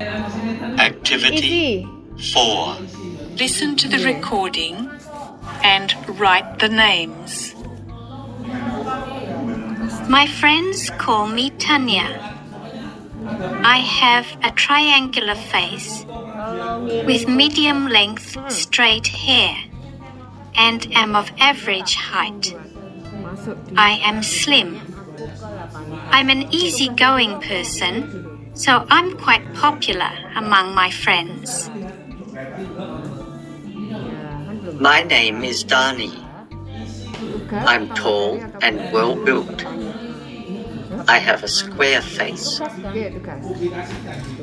Activity Easy. 4. Listen to the recording and write the names. My friends call me Tanya. I have a triangular face with medium length straight hair and am of average height. I am slim. I'm an easygoing person, so I'm quite popular among my friends. My name is Dani. I'm tall and well built. I have a square face.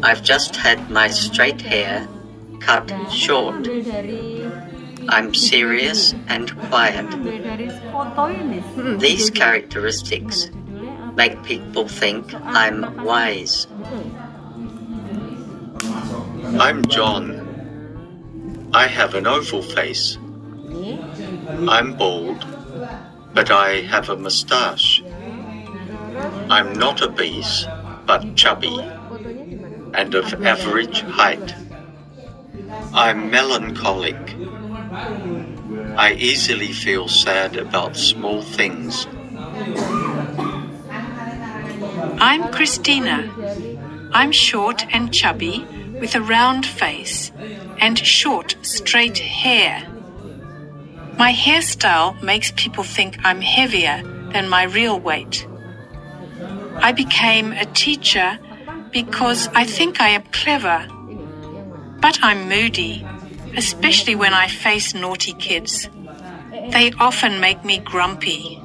I've just had my straight hair cut short. I'm serious and quiet. These characteristics make people think I'm wise. I'm John. I have an oval face. I'm bald, but I have a moustache. I'm not obese, but chubby and of average height. I'm melancholic. I easily feel sad about small things. I'm Christina. I'm short and chubby with a round face and short, straight hair. My hairstyle makes people think I'm heavier than my real weight. I became a teacher because I think I am clever, but I'm moody, especially when I face naughty kids. They often make me grumpy.